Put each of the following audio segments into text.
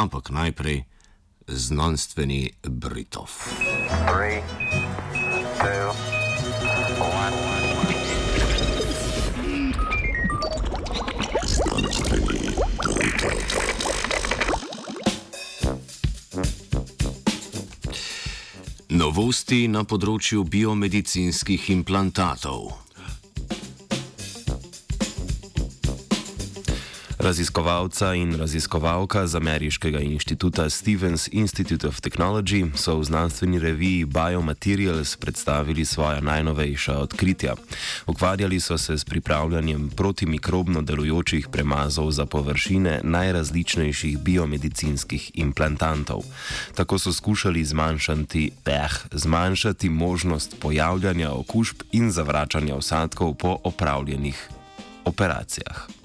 ampak najprej znanstveni Britov. Three, two, Novosti na področju biomedicinskih implantatov. Raziskovalca in raziskovalka z Ameriškega inštituta Stevens Institute of Technology so v znanstveni reviji Biomaterials predstavili svoja najnovejša odkritja. Ukvarjali so se s pripravljanjem protimikrobno delujočih premazov za površine najrazličnejših biomedicinskih implantantov. Tako so skušali zmanjšati, eh, zmanjšati možnost pojavljanja okužb in zavračanja osadkov po opravljenih operacijah.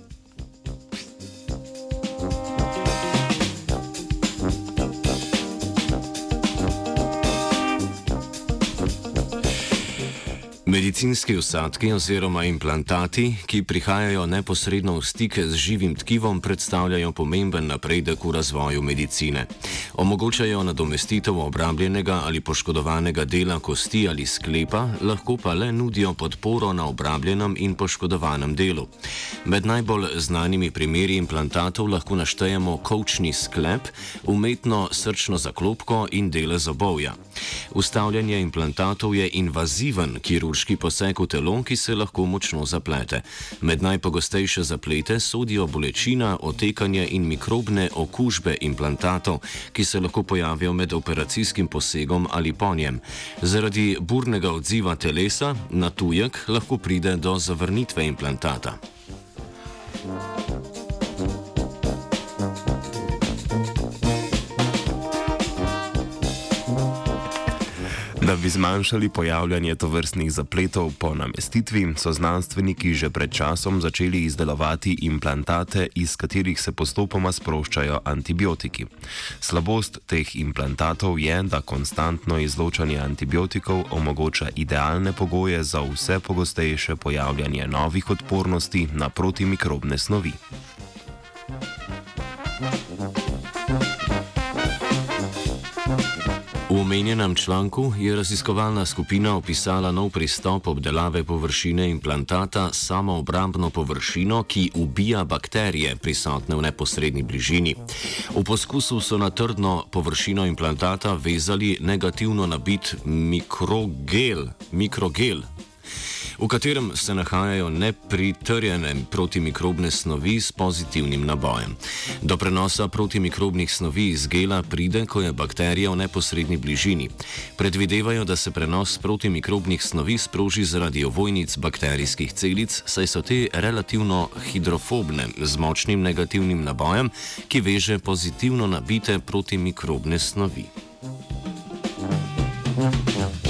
Medicinski usadki oziroma implantati, ki prihajajo neposredno v stike z živim tkivom, predstavljajo pomemben napredek v razvoju medicine. Omogočajo nadomestitev obrabljenega ali poškodovanega dela kosti ali sklepa, lahko pa le nudijo podporo na obrabljenem in poškodovanem delu. Med najbolj znanimi primeri implantatov lahko naštejemo kočni sklep, umetno srčno zaklopko in dele zobovja. Ustavljanje implantatov je invaziven kirurški poseg v telo, ki se lahko močno zaplete. Med najpogostejše zaplete sodijo bolečina, otekanje in mikrobne okužbe implantatov, ki se lahko pojavijo med operacijskim posegom ali ponjem. Zaradi burnega odziva telesa na tujek lahko pride do zavrnitve implantata. Da bi zmanjšali pojavljanje tovrstnih zapletov po namestitvi, so znanstveniki že pred časom začeli izdelovati implantate, iz katerih se postopoma sproščajo antibiotiki. Slabost teh implantatov je, da konstantno izločanje antibiotikov omogoča idealne pogoje za vse pogostejše pojavljanje novih odpornosti na protimikrobne snovi. V omenjenem članku je raziskovalna skupina opisala nov pristop obdelave površine implantata s samoobrambno površino, ki ubija bakterije prisotne v neposrednji bližini. V poskusu so na trdno površino implantata vezali negativno nabit mikrogel, mikrogel v katerem se nahajajo nepritrjene protimikrobne snovi s pozitivnim nabojem. Do prenosa protimikrobnih snovi iz gela pride, ko je bakterija v neposrednji bližini. Predvidevajo, da se prenos protimikrobnih snovi sproži zaradi ovojnic bakterijskih celic, saj so te relativno hidrofobne z močnim negativnim nabojem, ki veže pozitivno nabite protimikrobne snovi. V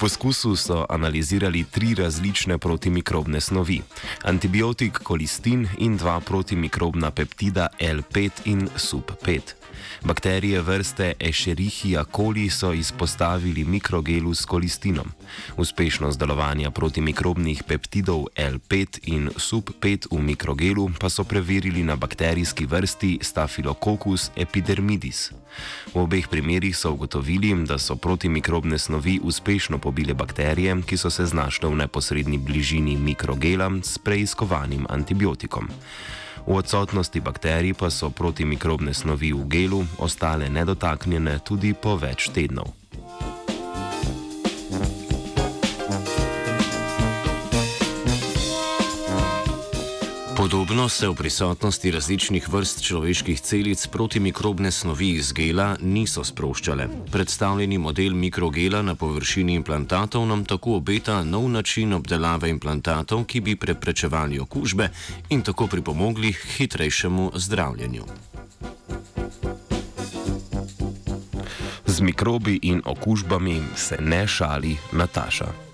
poskusu so analizirali tri različne protimikrobne snovi: antibiotik kolistin in dva protimikrobna peptida L5 in SUP5. Bakterije vrste Escherichia coli so izpostavili mikrogelu s kolistinom. Uspešnost delovanja protimikrobnih peptidov L5 in SUP5 v mikrogelu pa so preverili na bakterijski vrsti Staphylococcus epidermidis. V obeh primerih so ugotovili, da so protimikrobne snovi uspešno pobile bakterije, ki so se znašle v neposrednji bližini mikrogela s preiskovanim antibiotikom. V odsotnosti bakterij pa so protimikrobne snovi v gelu ostale nedotaknjene tudi po več tednov. Podobno se v prisotnosti različnih vrst človeških celic protimikrobne snovi iz gela niso sproščale. Predstavljeni model mikrogela na površini implantatov nam tako obeta nov način obdelave implantatov, ki bi preprečevali okužbe in tako pripomogli k hitrejšemu zdravljenju. Z mikrobi in okužbami se ne šali Nataša.